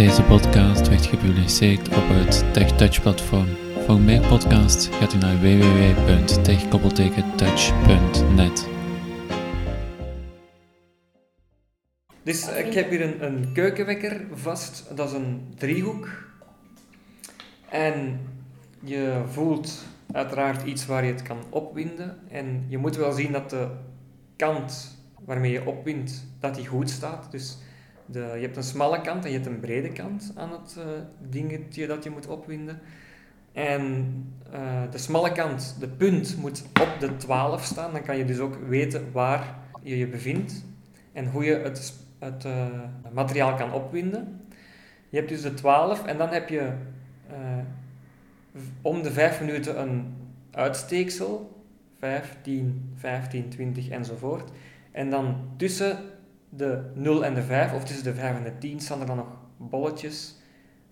Deze podcast werd gepubliceerd op het TechTouch platform. Voor meer podcasts gaat u naar www.tech-touch.net. Dus eh, ik heb hier een, een keukenwekker vast, dat is een driehoek. En je voelt uiteraard iets waar je het kan opwinden. En je moet wel zien dat de kant waarmee je opwindt, dat die goed staat. Dus je hebt een smalle kant en je hebt een brede kant aan het uh, dingetje dat je moet opwinden. En uh, de smalle kant, de punt, moet op de 12 staan. Dan kan je dus ook weten waar je je bevindt en hoe je het, het uh, materiaal kan opwinden. Je hebt dus de 12 en dan heb je om de 5 minuten een uitsteeksel. 15, 15, 20 enzovoort. En dan tussen de 0 en de 5, of tussen de 5 en de 10, staan er dan nog bolletjes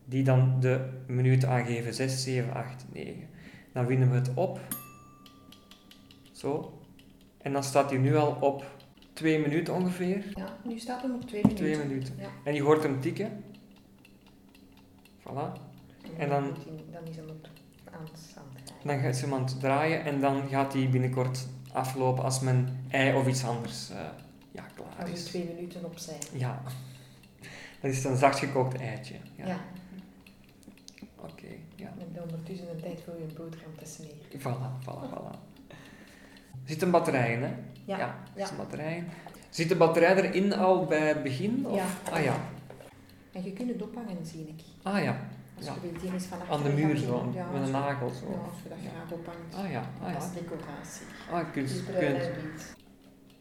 die dan de minuten aangeven. 6, 7, 8, 9. Dan winnen we het op. Zo. En dan staat hij nu al op 2 minuten ongeveer. Ja, nu staat hem op 2 minuten. 2 minuten. Ja. En je hoort hem tikken. Voilà. En dan, dan is hem op aan het draaien. dan gaat ze hem aan het draaien en dan gaat hij binnenkort aflopen als mijn ei of iets anders uh, Als is. we twee minuten opzij. Ja. Dat is een zacht gekookt eitje. Ja. Ja. Oké, ja. En ondertussen een tijd voor je een boterham te smeren. Voilà, voilà, voilà. Er zitten batterijen, hè? Ja. er Ja. zitten batterijen. Zit de batterij erin al bij het begin? Of? Ja. Ah ja. En je kunt het ophangen, zie ik. Ah ja. Als Ja. je wilt, die is van Aan de muur zo, in- ja, met als een nagel zo. Ja, als je dat graag ophangt. Ah ja, ah Als ja. decoratie. Ah, kun je, Dus kun bruin je-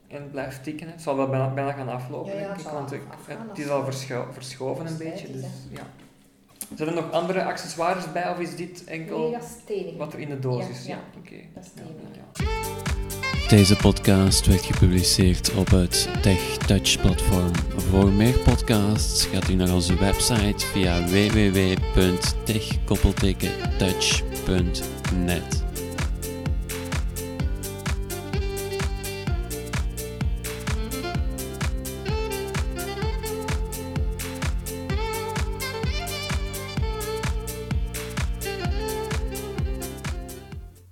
en wit. en het blijft tikken. hè. Het zal wel bijna, bijna gaan aflopen, Ja, ja, denk ik. Want ik, afgaan het is al verscho- verschoven een beetje. Dus, ja. Zijn er nog andere accessoires bij of is dit enkel Nee, wat er in de doos Ja, is? ja. Oké. Deze podcast werd gepubliceerd op het TechTouch platform. Voor meer podcasts gaat u naar onze website via www.tech-touch.net.